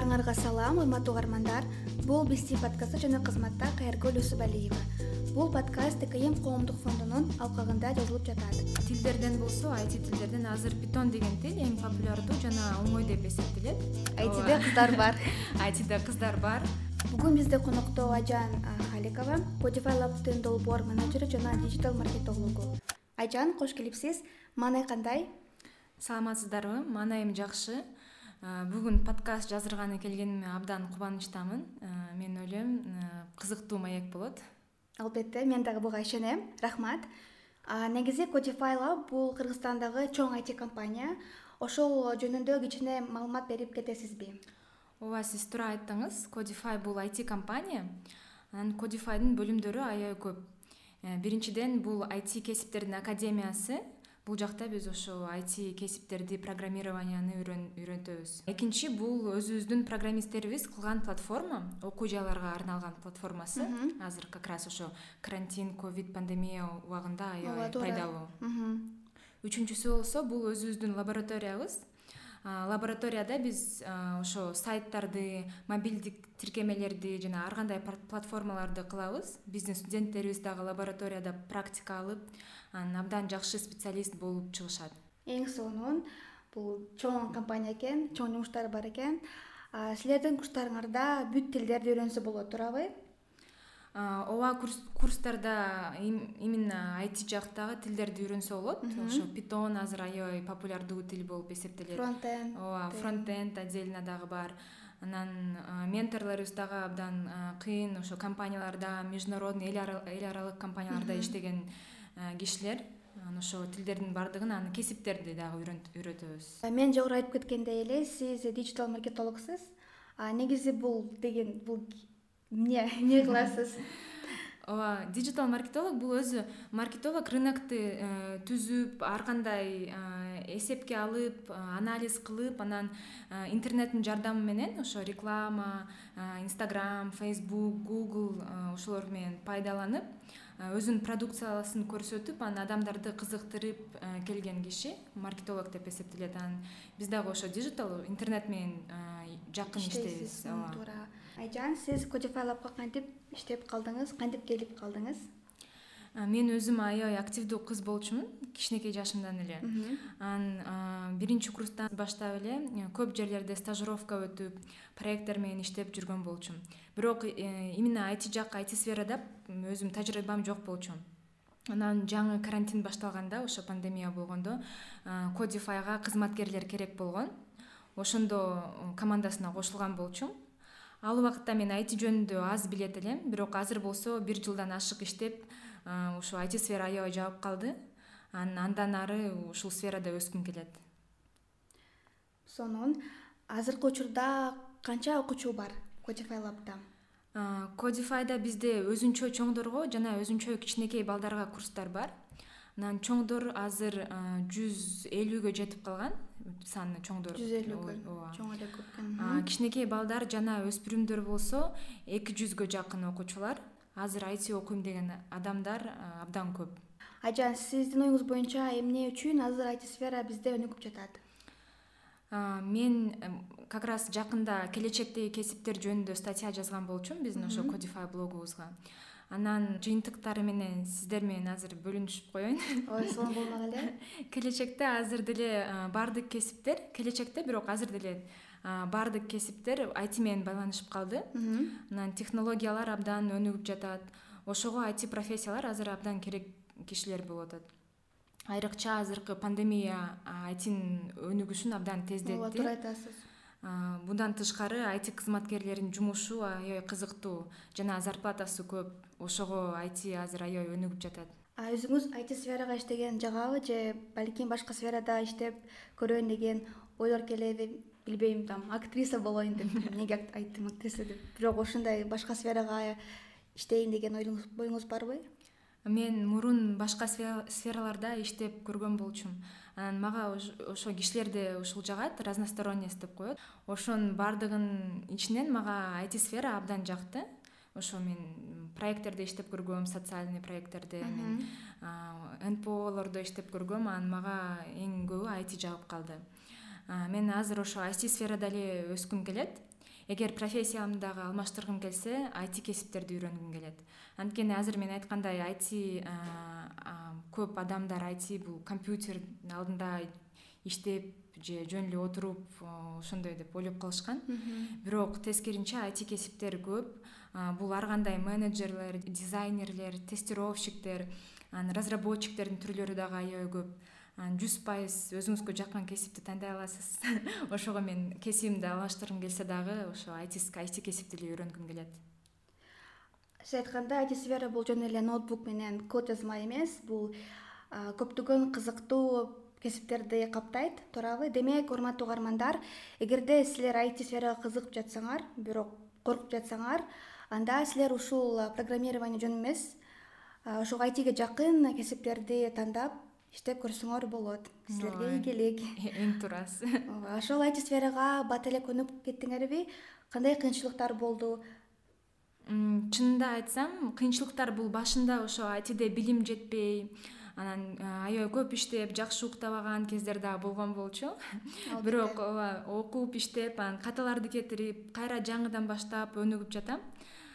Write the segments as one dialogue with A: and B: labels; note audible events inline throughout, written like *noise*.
A: баарыңарга салам урматтуу угармандар. Бул бисти подкасты жана кызматта кайыргүл юсупалиева бул подкаст экм коомдук фондунун алкагында жазылып жатат.
B: Тилдерден болсо айти тилдерден азыр питон деген тил эң популярдуу жана оңой деп эсептелет.
A: Айтиде кыздар бар. *laughs*
B: Айтиде кыздар бар.
A: Бүгүн бизде конокто айжан халикова codify labстын долбоор менеджери жана диджитал маркетологу айжан кош келипсиз. Маанай кандай?
B: Саламатсыздарбы? Маанайым жакшы бүгүн подкаст жаздырганы келгениме абдан кубанычтамын. Мен ойлойм кызыктуу маек болот.
A: Албетте мен дагы буга ишенем. Рахмат. Негизи codify lab бул кыргызстандагы чоң айти компания. Ошол жөнүндө кичине маалымат берип кетесизби?
B: Ооба сиз туура айттыңыз. Codify бул айти компания. Анан codifydын бөлүмдөрү аябай көп. Э, биринчиден бул айти кесиптердин академиясы бул жакта биз ошо айти кесиптерди программированияны үйрөтөбүз экинчи бул өзүбүздүн программисттерибиз кылган платформа окуу жайларга арналган платформасы. Азыр как раз ошо карантин ковид пандемия убагында аябай пайдалуу үчүнчүсү болсо бул өзүбүздүн лабораториябыз лабораторияда биз ошо сайттарды мобилдик тиркемелерди жана ар кандай платформаларды кылабыз. Биздин студенттерибиз дагы лабораторияда практика алып анан абдан жакшы специалист болуп чыгышат.
A: Эң сонун бул чоң компания экен чоң жумуштары бар экен. Силердин курстарыңарда бүт тилдерди үйрөнсө болот туурабы
B: ооба курстарда именно айти жактагы тилдерди үйрөнсө болот. Ошо питон азыр аябай популярдуу тил болуп эсептелет.
A: Фронтен
B: ооба фронтенд отдельно дагы бар. Анан менторлорубуз дагы абдан кыйын ошо компанияларда международный эл аралык компанияларда иштеген кишилер анан ошо тилдердин баардыгын анан кесиптерди дагы үйрөтөбүз.
A: Мен жогору айтып кеткендей эле сиз диджитал маркетологсуз. Негизи бул деген бул эмне эмне *laughs* кыласыз?
B: Ооба диджитал маркетолог бул өзү маркетолог рынокты э, түзүп ар кандай э, эсепке алып анализ кылып анан э, интернеттин жардамы менен ошо реклама инстаграм фейсбук гуgл ошолор менен пайдаланып өзүнүн продукциясын көрсөтүп анан адамдарды кызыктырып келген киши маркетолог деп эсептелет. Анан биз дагы ошо диджитал интернет менен жакын иштейбиз. Ооба.
A: туура айжан сиз labка кантип иштеп калдыңыз кантип келип калдыңыз?
B: Мен өзүм аябай активдүү кыз болчумун кичинекей жашымдан эле. Анан биринчи курстан баштап эле э, көп жерлерде стажировка өтүп проекттер менен иштеп жүргөн болчумун бирок э, именно айти жак айти сферада өзүм тажрыйбам жок болчу анан жаңы карантин башталганда ошо пандемия болгондо codifyга кызматкерлер керек болгон. Ошондо командасына кошулган болчумун ал убакытта мен айти жөнүндө аз билет элем бирок азыр болсо бир жылдан ашык иштеп ушу айти сфера аябай жагып калды. Анан андан ары ушул сферада өскүм келет.
A: Сонун. Азыркы учурда канча окуучу бар codify
B: codifyда бизде өзүнчө чоңдорго жана өзүнчө кичинекей балдарга курстар бар анан чоңдор азыр жүз элүүгө жетип калган. Саны чоңдор
A: жүз элүүгө ооба. чоң эле көп
B: экен кичинекей балдар жана өспүрүмдөр болсо эки жүзгө жакын окуучулар. Азыр айти окуйм деген адамдар абдан көп.
A: Айжан сиздин оюңуз боюнча эмне үчүн азыр айти сфера бизде өнүгүп жатат?
B: Мен как раз жакында келечектеги кесиптер жөнүндө статья жазган болчумун. Биздин ошо codify блогубузга анан жыйынтыктары менен сиздер менен азыр бөлүнүшүп коеюн.
A: Ой сонун болмак эле. *laughs*
B: Келечекте азыр деле баардык кесиптер келечекте бирок азыр деле баардык кесиптер айти менен байланышып калды. Анан технологиялар абдан өнүгүп жатат. Ошого айти профессиялар азыр абдан керек кишилер болуп атат. Айрыкча азыркы пандемия айтинин өнүгүшүн абдан тездетти.
A: Ооба туура айтасыз.
B: Мындан тышкары айти кызматкерлеринин жумушу аябай кызыктуу жана зарплатасы көп ошого айти азыр аябай өнүгүп жатат.
A: Өзүңүз айти сферага иштеген жагабы же балким башка сферада иштеп көрөйүн деген ойлор келеби билбейм там актриса болоюн деп *laughs* эмнеге айттым актриса деп. Бирок ошондой башка сферага иштейин деген оюңуз барбы
B: мен мурун башка сфераларда иштеп көргөн болчумун анан мага ошо кишилерди ушул жагат разносторонность деп коет. Ошонун баардыгынын ичинен мага айти сфера абдан жакты ошо мен проекттерде иштеп көргөм социальный проекттерде мен нполордо иштеп көргөм анан мага эң көбү айти жагып калды. Мен азыр ошо айти сферада эле өскүм келет эгер профессиямды дагы алмаштыргым келсе айти кесиптерди үйрөнгүм келет. Анткени азыр мен айткандай айти көп адамдар айти бул компьютердин алдында иштеп же жөн эле отуруп ошондой деп ойлоп калышкан. Бирок тескерисинче айти кесиптер көп. Бул ар кандай менеджерлер дизайнерлер тестировщиктер анан разработчиктердин түрлөрү дагы аябай көп жүз пайыз өзүңүзгө жаккан кесипти тандай аласыз. *laughs* Ошого мен кесибимди алмаштыргым келсе дагы ошо айти айти эле үйрөнгүм келет.
A: Сиз айткандай айти сфера бул жөн эле ноутбук менен код жазма эмес. Бул көптөгөн кызыктуу кесиптерди каптайт. Туурабы демек урматтуу угармандар эгерде силер айти сферага кызыгып жатсаңар бирок коркуп жатсаңар анда силер ушул программирование жөн эмес. Ошого айтиге жакын кесиптерди тандап иштеп көрсөңөр болот силерге ийгилик
B: эң туурасы *laughs*
A: ооба ошол айти сферага бат эле көнүп кеттиңерби кандай кыйынчылыктар болду?
B: Чынында айтсам кыйынчылыктар бул башында ошо айтиде билим жетпей анан аябай көп иштеп жакшы уктабаган кездер дагы болгон болчу. Бирок ооба окуп иштеп анан каталарды кетирип кайра жаңыдан баштап өнүгүп жатам.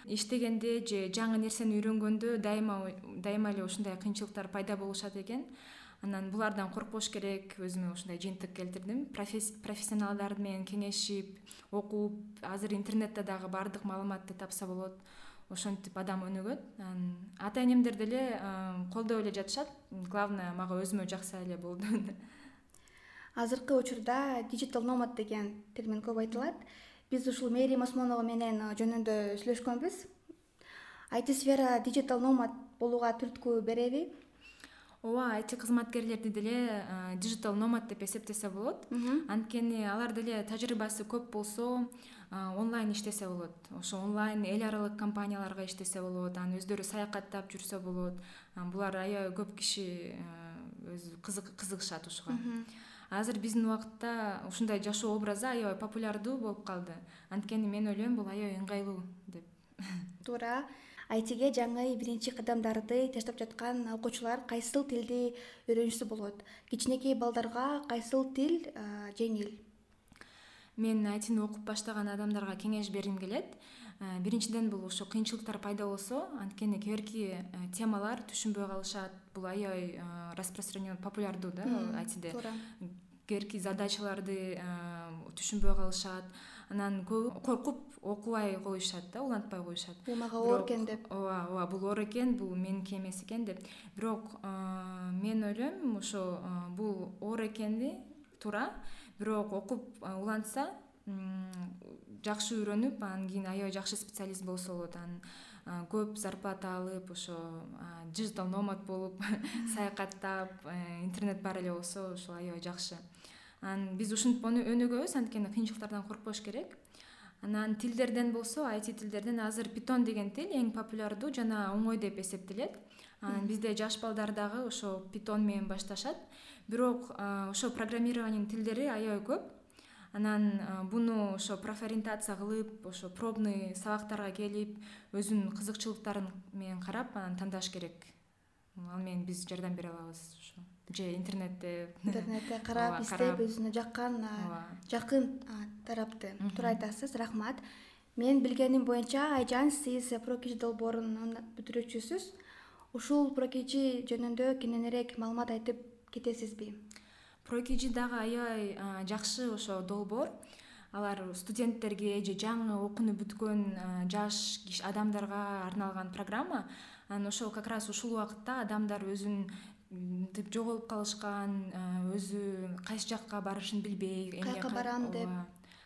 B: Иштегенде же жаңы нерсени үйрөнгөндө дайыма дайыма эле ушундай кыйынчылыктар пайда болушат экен анан булардан коркпош керек өзүмө ушундай жыйынтык келтирдим. Профессионалдар менен кеңешип окуп азыр интернетте дагы баардык маалыматты тапса болот ошентип адам өнүгөт анан ата энемдер деле колдоп эле жатышат. Главное мага өзүмө жакса эле болду. *laughs*
A: Азыркы учурда диджитал номад деген термин көп айтылат. Биз ушул мээрим осмонова менен жөнүндө сүйлөшкөнбүз. Айти сфера диджитал номад болууга түрткү береби
B: ооба айти кызматкерлерди деле диджитал номад деп эсептесе болот. Анткени алар деле тажрыйбасы көп болсо онлайн иштесе болот. Ошо онлайн эл аралык компанияларга иштесе болот анан өздөрү саякаттап жүрсө болот. Булар аябай көп киши өзү кызыгышат ушуга. Азыр биздин убакытта ушундай жашоо образы аябай популярдуу болуп калды. Анткени мен ойлойм бул аябай ыңгайлуу деп.
A: Туура айтиге жаңы биринчи кадамдарды таштап жаткан окуучулар кайсыл тилди үйрөнүшсө болот? Кичинекей балдарга кайсыл тил жеңил?
B: Мен айтини окуп баштаган адамдарга кеңеш бергим келет. Биринчиден бул ошо кыйынчылыктар пайда болсо анткени кээ темалар түшүнбөй калышат. Бул аябай распространен популярдуу да айтиде туура. Кээ задачаларды түшүнбөй калышат анан көбү коркуп окубай коюшат да улантпай коюшат.
A: Бул мага оор экен деп.
B: ооба ооба бул оор экен бул меники эмес экен деп. Бирок мен ойлойм ошо бул оор экени туура бирок окуп улантса жакшы үйрөнүп анан кийин аябай жакшы специалист болсо болот. Анан көп зарплата алып ошо диджитал номад болуп *laughs* саякаттап э, интернет бар эле болсо ушул аябай жакшы анан биз ушинтип өнүгөбүз анткени кыйынчылыктардан коркпош керек. Анан тилдерден болсо айти тилдерден азыр питон деген тил эң популярдуу жана оңой деп эсептелет. Анан бизде жаш балдар дагы ошо питон менен башташат. Бирок ошо программированиенин тилдери аябай көп. Анан буну ошо профориентация кылып ошо пробный сабактарга келип өзүнүн кызыкчылыктарын менен карап анан тандаш керек. Ал менен биз жардам бере алабыз ошо же интернетте.
A: Интернетте *laughs* карап издеп өзүнө жаккан жакын тарапты туура айтасыз рахмат. Менин билгеним боюнча айжан сиз прокижи долбоорунун бүтүрүүчүсүз ушул прокижи жөнүндө кененирээк маалымат айтып кетесизби?
B: Прокижи дагы аябай жакшы ошо долбоор. Алар студенттерге же жаңы окууну бүткөн жаш адамдарга арналган программа. Анан ошол как раз ушул убакытта адамдар өзүн мынтип жоголуп калышкан өзү кайсы жакка барышын билбей
A: каяка барам деп.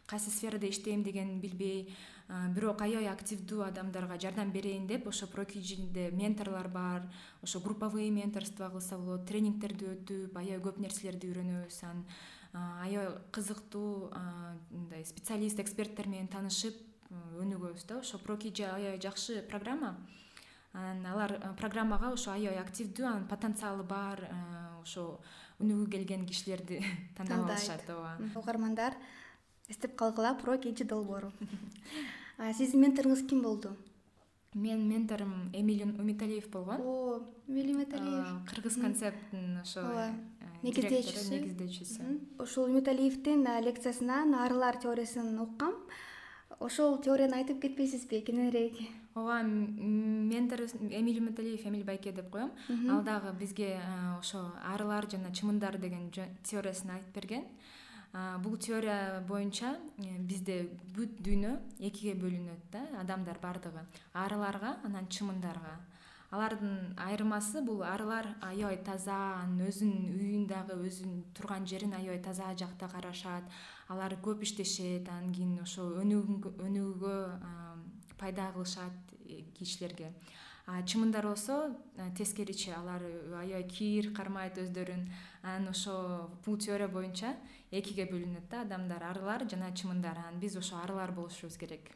B: кайсы сферада иштейм дегенин билбей бирок аябай активдүү адамдарга жардам берейин деп ошо прокижиде менторлор бар ошо групповые менторство кылса болот тренингтерди өтүп аябай көп нерселерди үйрөнөбүз анан аябай кызыктуу мындай специалист эксперттер менен таанышып өнүгөбүз да. Ошо прокижи аябай жакшы программа анан алар программага ошо аябай активдүү анан потенциалы бар ошо өнүгүү келген кишилерди *laughs* тандап алышат ооба.
A: Угармандар эстеп калгыла про кенчи долбоору *laughs* сиздин менторуңуз ким болду?
B: Менин менторум эмиль үмүталиев болгон.
A: О эмиль үмүталиев
B: кыргыз концепттин ошо ооба.
A: э, негиздөөчүсү
B: негиздөөчүсү
A: ушул үмүталиевдин лекциясынан арылар теориясын уккам ошол теорияны айтып кетпейсизби кененирээк
B: ооба ментор эмиль маталиев эмиль байке деп коем. Ал дагы бизге ошо арылар жана чымындар деген теориясын айтып берген. Бул теория боюнча э, бизде бүт дүйнө экиге бөлүнөт да адамдар баардыгы арыларга анан чымындарга. Алардын айырмасы бул арылар аябай таза анан өзүнүн үйүн дагы өзүнүн турган жерин аябай таза жакта карашат. Алар көп иштешет анан кийин ошо өнүгүүгө пайда кылышат. э, кишилерге. А чымындар болсо э, тескеричи алар аябай кир кармайт өздөрүн анан ошо бул теория боюнча экиге бөлүнөт да адамдар арылар жана чымындар анан биз ошо арылар болушубуз керек.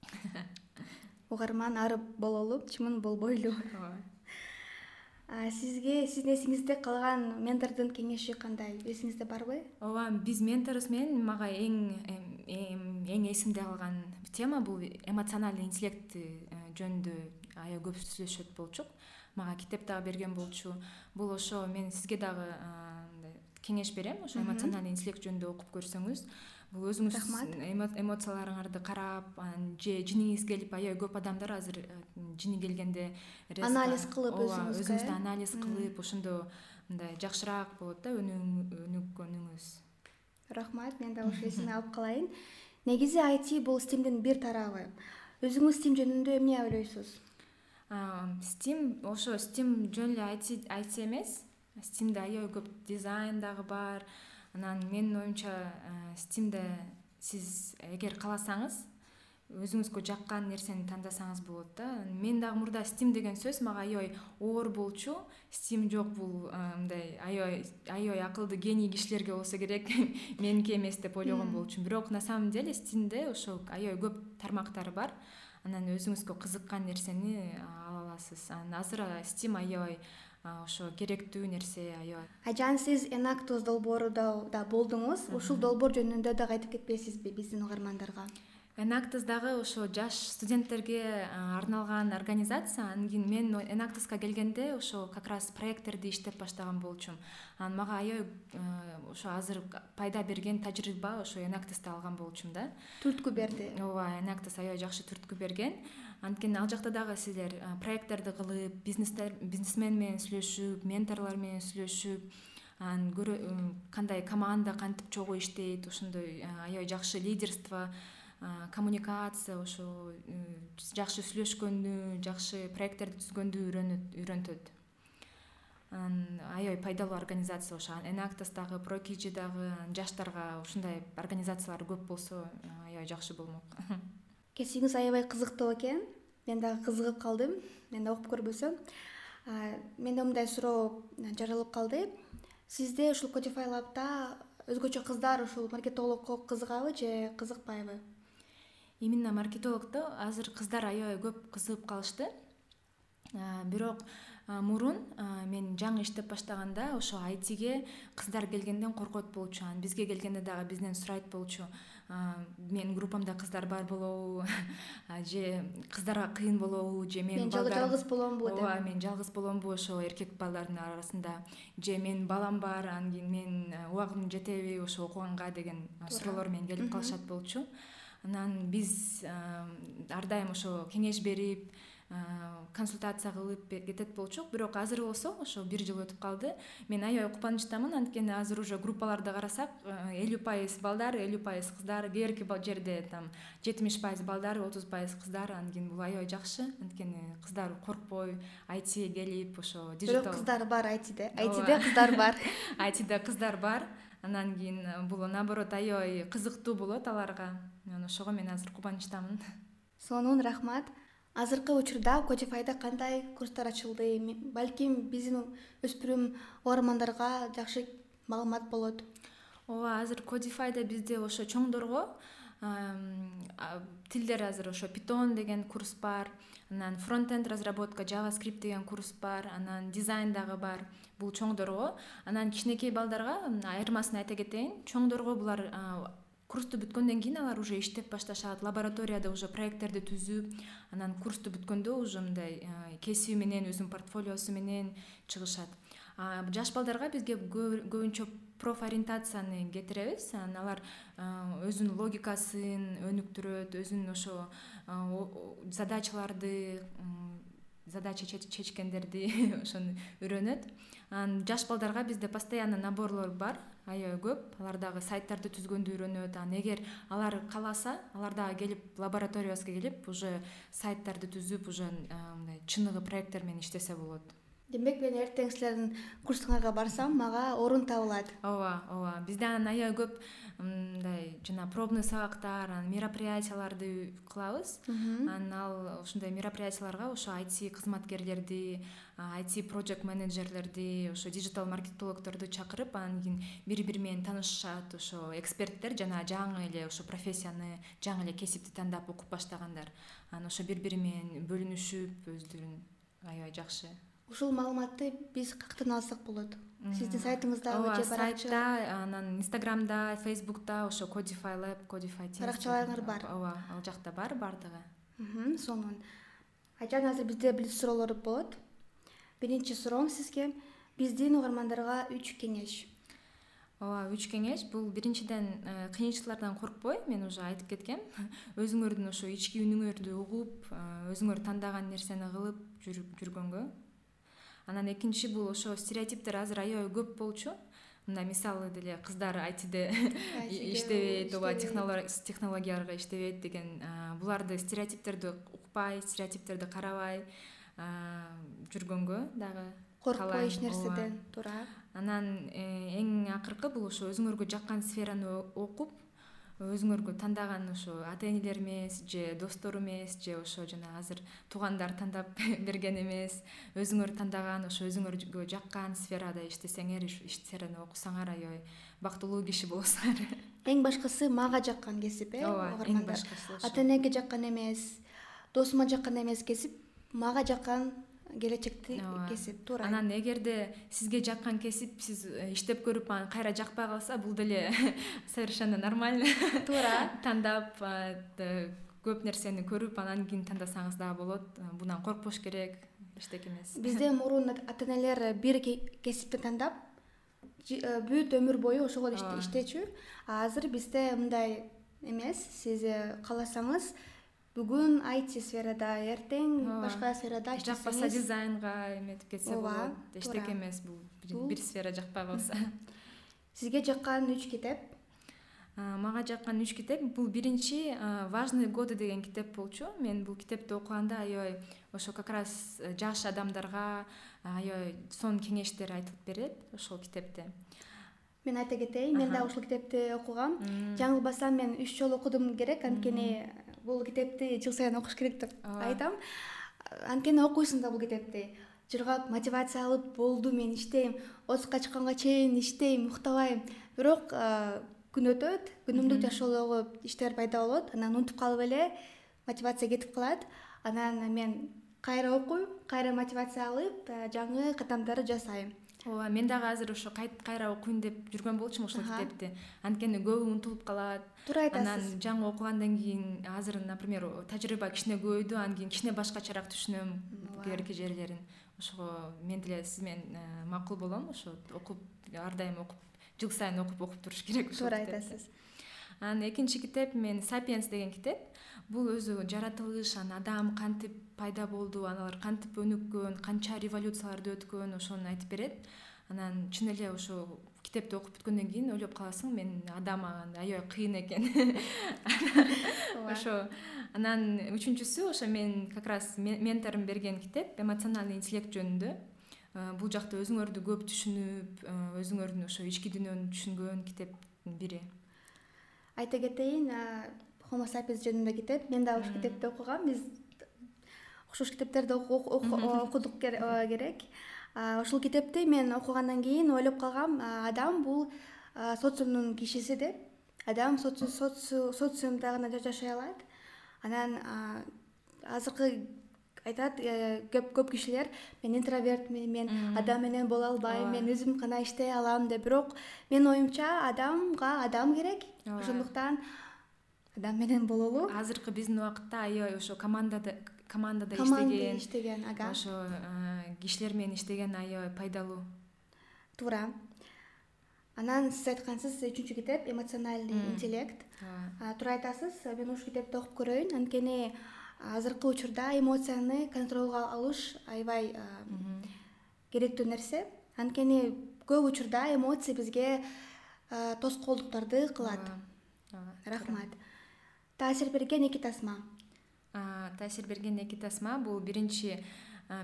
B: *laughs*
A: Угарман ары бололу чымын болбойлу *laughs* ооба. Сизге сиздин эсиңизде калган ментордун кеңеши кандай? Эсиңизде барбы
B: ооба биз менторубуз менен мага эң эң эсимде калган тема бул эмоциональный интеллект э, жөнүндө аябай көп сүйлөшөт болчук. Мага китеп дагы берген болчу. Бул ошо мен сизге дагы кеңеш берем. Ошо эмоциональный интеллект жөнүндө окуп көрсөңүз. Бул өзүңүз рахмат. эмоцияларыңарды карап анан же жиниңиз келип аябай көп адамдар азыр жини келгенде
A: анализ кылып
B: өзүңүздү анализ кылып ошондо мындай жакшыраак болот да өнүгкөнүңүз
A: рахмат. Мен дагы ошо эсиме алып калайын. Негизи айти бул стимдин бир тарабы өзүңүз стим жөнүндө эмне ойлойсуз?
B: Стим ошо стим жөн эле айти эмес стимде аябай көп дизайн дагы бар. Анан менин оюмча э, стимде сиз эгер кааласаңыз өзүңүзгө жаккан нерсени тандасаңыз болот да. Мен дагы мурда стим деген сөз мага аябай оор болчу. Стим жок бул э, мындай аябай аябай акылдуу гений кишилерге болсо керек. *laughs* Меники эмес деп ойлогон болчумун бирок на самом деле стимде ошо аябай көп тармактары бар. Анан өзүңүзгө кызыккан нерсени ала аласыз. Анан азыр стим аябай ошо керектүү нерсе аябай.
A: Айжан сиз энактус долбоорунда да болдуңуз. Ушул долбоор жөнүндө дагы айтып кетпейсизби биздин угармандарга
B: энактус дагы ошо жаш студенттерге арналган организация анан кийин мен энактуска келгенде ошо как раз проекттерди иштеп баштаган болчумун. Анан мага аябай ошо азыр пайда берген тажрыйба ошо энактуста алган болчумун да.
A: Түрткү берди.
B: Ооба энактус аябай жакшы түрткү берген. Анткени ал жакта дагы силер проекттерди кылып бизнестер бизнесмен менен сүйлөшүп менторлор менен сүйлөшүп анан кандай команда кантип чогуу иштейт ошондой аябай жакшы лидерство коммуникация ошо жакшы сүйлөшкөндү жакшы проекттерди түзгөндү үйрөнтөт. Анан аябай пайдалуу организация ошо. Энактос дагы прокижи дагы жаштарга ушундай организациялар көп болсо аябай жакшы болмок. *laughs*
A: Кесибиңиз аябай кызыктуу экен. Мен дагы кызыгып калдым. Мен да окуп көрбөсөм. Менде мындай суроо жаралып калды. Сизде ушул кодифай лабта өзгөчө кыздар ушул маркетологко кызыгабы же кызыкпайбы
B: именно маркетологдо азыр кыздар аябай көп кызыгып калышты. Бирок мурун мен жаңы иштеп баштаганда ошо айтиге кыздар келгенден коркот болчу. Анан бизге келгенде дагы бизден сурайт болчу. Менин группамда кыздар бар болобу же кыздарга кыйын болобу же
A: мен жалгыз боломбу деп.
B: Ооба мен жалгыз боломбу ошо эркек балдардын арасында. Же менин балам бар анан кийин мен убагым жетеби ошо окуганга деген суроолор менен келип калышат болчу анан биз ар дайым ошо кеңеш берип консультация кылып кетет болчук. Бирок азыр болсо ошо бир жыл өтүп калды. Мен аябай кубанычтамын. Анткени азыр уже группаларды карасак элүү пайыз балдар элүү пайыз кыздар. Кээ бирки жерде там жетимиш пайыз балдар отуз пайыз кыздар. Анан кийин бул аябай жакшы. Анткени кыздар коркпой айтиге келип ошо
A: бирок кыздар бар айтиде. Айтиде кыздар бар. *laughs*
B: Айтиде кыздар бар. Анан кийин бул наоборот аябай кызыктуу болот аларга анан ошого мен азыр кубанычтамын. *laughs*
A: Сонун рахмат. Азыркы учурда кодифайда кандай курстар ачылды? Балким биздин өспүрүм угармандарга жакшы маалымат болот.
B: Ооба азыр кодифайда бизде ошо чоңдорго тилдер азыр ошо питон деген курс бар анан фронтенд разработка java скрипт деген курс бар анан дизайн дагы бар бул чоңдорго анан кичинекей балдарга айырмасын айта кетейин. Чоңдорго булар курсту бүткөндөн кийин алар уже иштеп башташат лабораторияда уже проекттерди түзүп анан курсту бүткөндө уже мындай кесиби менен өзүнүн портфолиосу менен чыгышат. Жаш балдарга бизге көбүнчө профориентацияны кетиребиз. Анан алар өзүнүн логикасын өнүктүрөт өзүнүн ошо задачаларды задача чечкендерди *laughs* ошону үйрөнөт. Анан жаш балдарга бизде постоянно наборлор бар аябай көп. Алар дагы сайттарды түзгөндү үйрөнөт. Анан эгер алар кааласа алар дагы келип лабораториябызга келип уже сайттарды түзүп уже мындай чыныгы проекттер менен иштесе болот
A: демек мен эртең силердин курсуңарга барсам мага орун табылат.
B: Ооба ооба. Бизде анан аябай көп мындай жана пробный сабактар анан мероприятияларды кылабыз. Анан ал ушундай мероприятияларга ошо айти кызматкерлерди айти project менеджерлерди ошо диджитал маркетологдорду чакырып анан кийин бири бири менен таанышышат ошо эксперттер жана жаңы эле ошо профессияны жаңы эле кесипти тандап окуп баштагандар. Анан ошо бири бири менен бөлүнүшүп өздөрүн аябай жакшы
A: ушул маалыматты биз каяктан алсак болот. Сиздин сайтыңыздабы
B: же сайтта анан инстаграмда фейсбукта ошо codify lab codify
A: баракчаларыңар бар.
B: Ооба ал жакта бар баардыгы
A: сонун. Айжан азыр бизде блиц суроолор болот. Биринчи суроом сизге. Биздин угармандарга үч кеңеш.
B: Ооба үч кеңеш. Бул биринчиден э, кыйынчылыктардан коркпой мен уже айтып кеткем. *laughs* Өзүңөрдүн ошо ички үнүңөрдү угуп э, өзүңөр тандаган нерсени кылып жүргөнгө анан экинчи бул ошо стереотиптер азыр аябай көп болчу. Мындай мисалы деле кыздар айтиде *laughs* иштебейт ооба технологияларга иштебейт деген буларды стереотиптерди укпай стереотиптерди карабай жүргөнгө дагы
A: коркпой эч нерседен туура.
B: Анан э, эң акыркы бул ошо өзүңөргө жаккан сфераны окуп өзүңөргө тандаган ошо ата энелер эмес же достор эмес же ошо жана азыр туугандар тандап *laughs* берген эмес өзүңөр тандаган ошо өзүңөргө жаккан сферада иштесеңер сфераны окусаңар аябай бактылуу киши болосуңар *laughs*
A: эң башкысы мага жаккан кесип э
B: ооба эң башкысы
A: ата энеге жаккан эмес досума жаккан эмес кесип мага жаккан келечекти кесип туура
B: анан эгерде сизге жаккан кесип сиз э, иштеп көрүп анан кайра жакпай калса бул деле *laughs* совершенно нормально.
A: Туура. *laughs*
B: Тандап көп нерсени көрүп анан кийин тандасаңыз дагы болот. Бундан коркпош керек эчтеке эмес.
A: Бизде мурун ата энелер бир кесипти тандап э, бүт өмүр бою ошого иштечү. Азыр бизде мындай эмес. Сиз э, кааласаңыз бүгүн айти сферада эртең башка сферада иштесеңиз
B: жакпаса дизайнга эметип кетсе болот. Эчтеке эмес бул. Бир сфера жакпай калса. *laughs*
A: Сизге жаккан үч китеп?
B: Мага жаккан үч китеп. Бул биринчи важные годы деген китеп болчу. Мен бул китепти окуганда аябай ошо как раз э, жаш адамдарга аябай сонун кеңештер айтылып берет ошол китепте
A: мен айта кетейин мен дагы ушул китепти окугам. Жаңылбасам мен үч жолу окудум керек. Анткени бул китепти жыл сайын окуш керек деп айтам. Анткени окуйсуң да бул китепти. Жыргап мотивация алып болду мен иштейм. Отузга чыкканга чейин иштейм уктабайм. Бирок күн өтөт күнүмдүк жашоодогу иштер пайда болот. Анан унутуп калып эле мотивация кетип калат. Анан мен кайра окуйм кайра мотивация алып жаңы кадамдарды жасайм
B: ооба мен дагы азыр ошо кайра окуйн деп жүргөн болчумун ушул китепти. Анткени көбү унутулуп калат.
A: Туура айтасыз.
B: Анан жаңы окугандан кийин азыр например тажрыйба кичине көбөйдү анан кийин кичине башкачараак түшүнөм кээ бир жерлерин. Ошого мен деле сиз менен э, макул болом ошо окуп ар дайым окуп жыл сайын окуп окуп туруш керек
A: туура айтасыз
B: анан экинчи китеп мен сапиенс деген китеп. Бул өзү жаратылыш анан адам кантип пайда болду аналар кантип өнүккөн канча революцияларды өткөн ошону айтып берет. Анан чын эле ошо китепти окуп бүткөндөн кийин ойлоп каласың мен адам аябай кыйын экен. Ошо. Анан үчүнчүсү ошо мен как раз менторум берген китеп эмоциональный интеллект жөнүндө. Э, бул жакта өзүңөрдү көп түшүнүп э, өзүңөрдүн ошо ички дүйнөнү түшүнгөн китептин бири
A: айта кетейин хомо сапиенс жөнүндө китеп мен дагы ушул китепти окугам. Биз окшош китептерди окудук керек. Ушул китепти мен окугандан кийин ойлоп калгам адам бул социумдун кишиси деп. Адам социумда гана жашай алат. Анан азыркы айтат э, көп кишилер мен интровертмин мен адам менен боло албайм мен өзүм гана иштей алам деп бирок менин оюмча адамга адам керек. Ошондуктан адам менен бололу.
B: Азыркы биздин убакытта аябай ошо командада командада
A: иштеген иштеген ага.
B: ошо кишилер менен иштеген аябай пайдалуу.
A: Туура. Анан сиз айткансыз үчүнчү китеп эмоциональный интеллект. Туура айтасыз мен ушул китепти окуп көрөйүн. Анткени азыркы учурда эмоцияны контролго алыш аябай керектүү нерсе. Анткени көп учурда эмоция бизге тоскоолдуктарды кылат. Рахмат. Таасир берген эки тасма.
B: Таасир берген эки тасма бул биринчи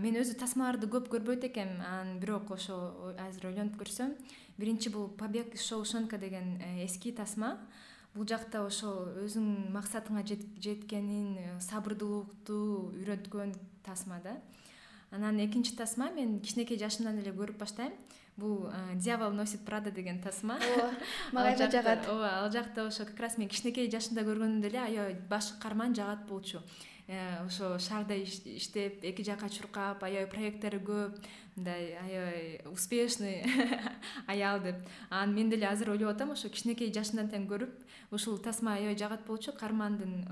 B: мен өзү тасмаларды көп көрбөйт экенмин анан бирок ошо азыр ойлонуп көрсөм. Биринчи бул побег из шоушенка деген э, эски тасма бул жакта ошол өзүңдүн максатыңа жеткенин э, сабырдуулукту үйрөткөн тасма да. Анан экинчи тасма мен кичинекей жашымдан эле көрүп баштайм. Бул э, дьявол носит прада деген тасма.
A: Ооба мага аябай жагат.
B: ооба ал жакта ошо как раз мен кичинекей жашымда көргөндө эле аябай баш каарман жагат болчу ошо шаарда иштеп эки жака чуркап аябай проекттери көп мындай аябай успешный *laughs* аял деп. Анан мен деле азыр ойлоп атам ошо кичинекей жашымдан тең көрүп ушул тасма аябай жагат болчу каармандын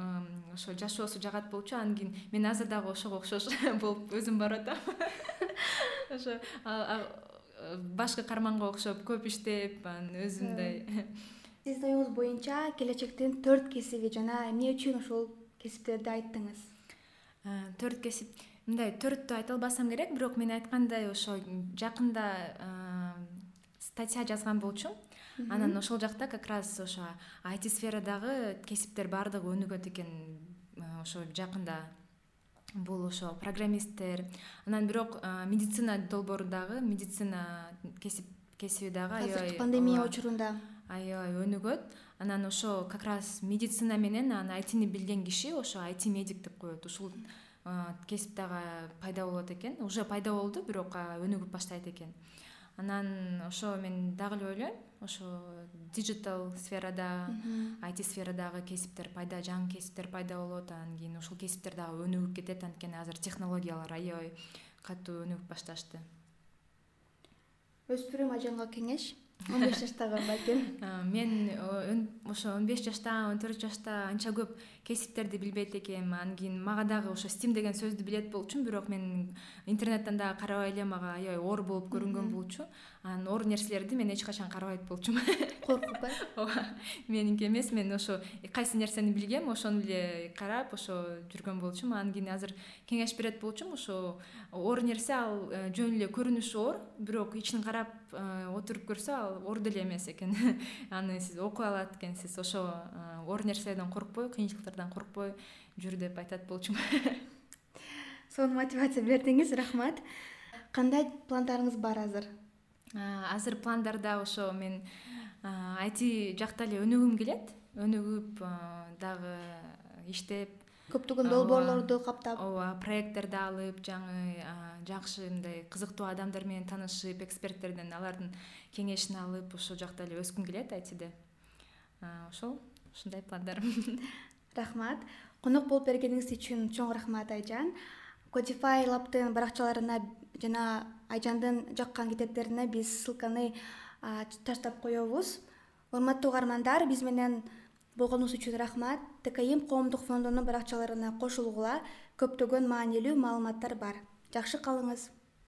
B: ошо жашоосу жагат болчу. Анан кийин мен азыр дагы ошого окшош *laughs* болуп өзүм барып атам. *laughs* Ошо башкы каарманга окшоп көп иштеп анан өзүммындай
A: сиздин оюңуз боюнча келечектин төрт кесиби жана эмне үчүн ушул кесиптерди айттыңыз?
B: Төрт кесип мындай төрттү айта албасам керек бирок мен айткандай ошо жакында статья жазган болчумун анан ошол жакта как раз ошо айти сферадагы кесиптер баардыгы өнүгөт экен ошо жакында. Бул ошо программисттер. Анан бирок медицина долбоору дагы медицина кесип кесиби дагы аябай
A: пандемия учурунда.
B: аябай өнүгөт анан ошо как раз медицина менен анан айтини билген киши ошо айти медик деп коет. Ушул кесип дагы пайда болот экен. Уже пайда болду бирок өнүгүп баштайт экен. Анан ошо мен дагы эле ойлойм ошо диджитал сферада айти сферадагы кесиптер пайда жаңы кесиптер пайда болот. Анан кийин ушул кесиптер дагы өнүгүп кетет. Анткени азыр технологиялар аябай катуу өнүгүп башташты.
A: Өспүрүм ажанга кеңеш он беш жаштагы балким
B: мен ошо он беш жашта он төрт жашта анча көп кесиптерди билбейт экенмин. Анан кийин мага дагы ошо стим деген сөздү билет болчумун бирок мен интернеттен дагы карабай эле мага аябай оор болуп көрүнгөн болчу. Анан оор нерселерди мен эч качан карабайт болчумун. *laughs*
A: Коркуп э *laughs*
B: ооба меники эмес. Мен ошо кайсы нерсени билгем ошону эле карап ошо жүргөн болчумун анан кийин азыр кеңеш берет болчумун ошо оор нерсе ал э, жөн эле көрүнүшү оор. Бирок ичин карап э, отуруп көрсө ал оор деле эмес экен. *laughs* Аны сиз окуй алат экенсиз. Ошо э, оор нерселерден коркпой кыйынчылыктардан коркпой жүр деп айтат болчумун. *laughs*
A: Сонун мотивация бердиңиз рахмат. Кандай пландарыңыз бар азыр?
B: Азыр пландарда ошо мен айти жакта эле өнүгүм келет. Өнүгүп дагы иштеп
A: көптөгөн долбоорлорду каптап.
B: Ооба проекттерди алып жаңы жакшы мындай кызыктуу адамдар менен таанышып эксперттерден алардын кеңешин алып ошол жакта эле өскүм келет айтиде ошол ушундай пландарым. *laughs*
A: Рахмат. Конок болуп бергениңиз үчүн чоң рахмат айжан. Кодифай лабтын баракчаларына жана айжандын жаккан китептерине биз ссылканы таштап коебуз урматтуу угармандар биз менен болгонуңуз үчүн рахмат. Тким коомдук фондунун баракчаларына кошулгула көптөгөн маанилүү маалыматтар бар. Жакшы калыңыз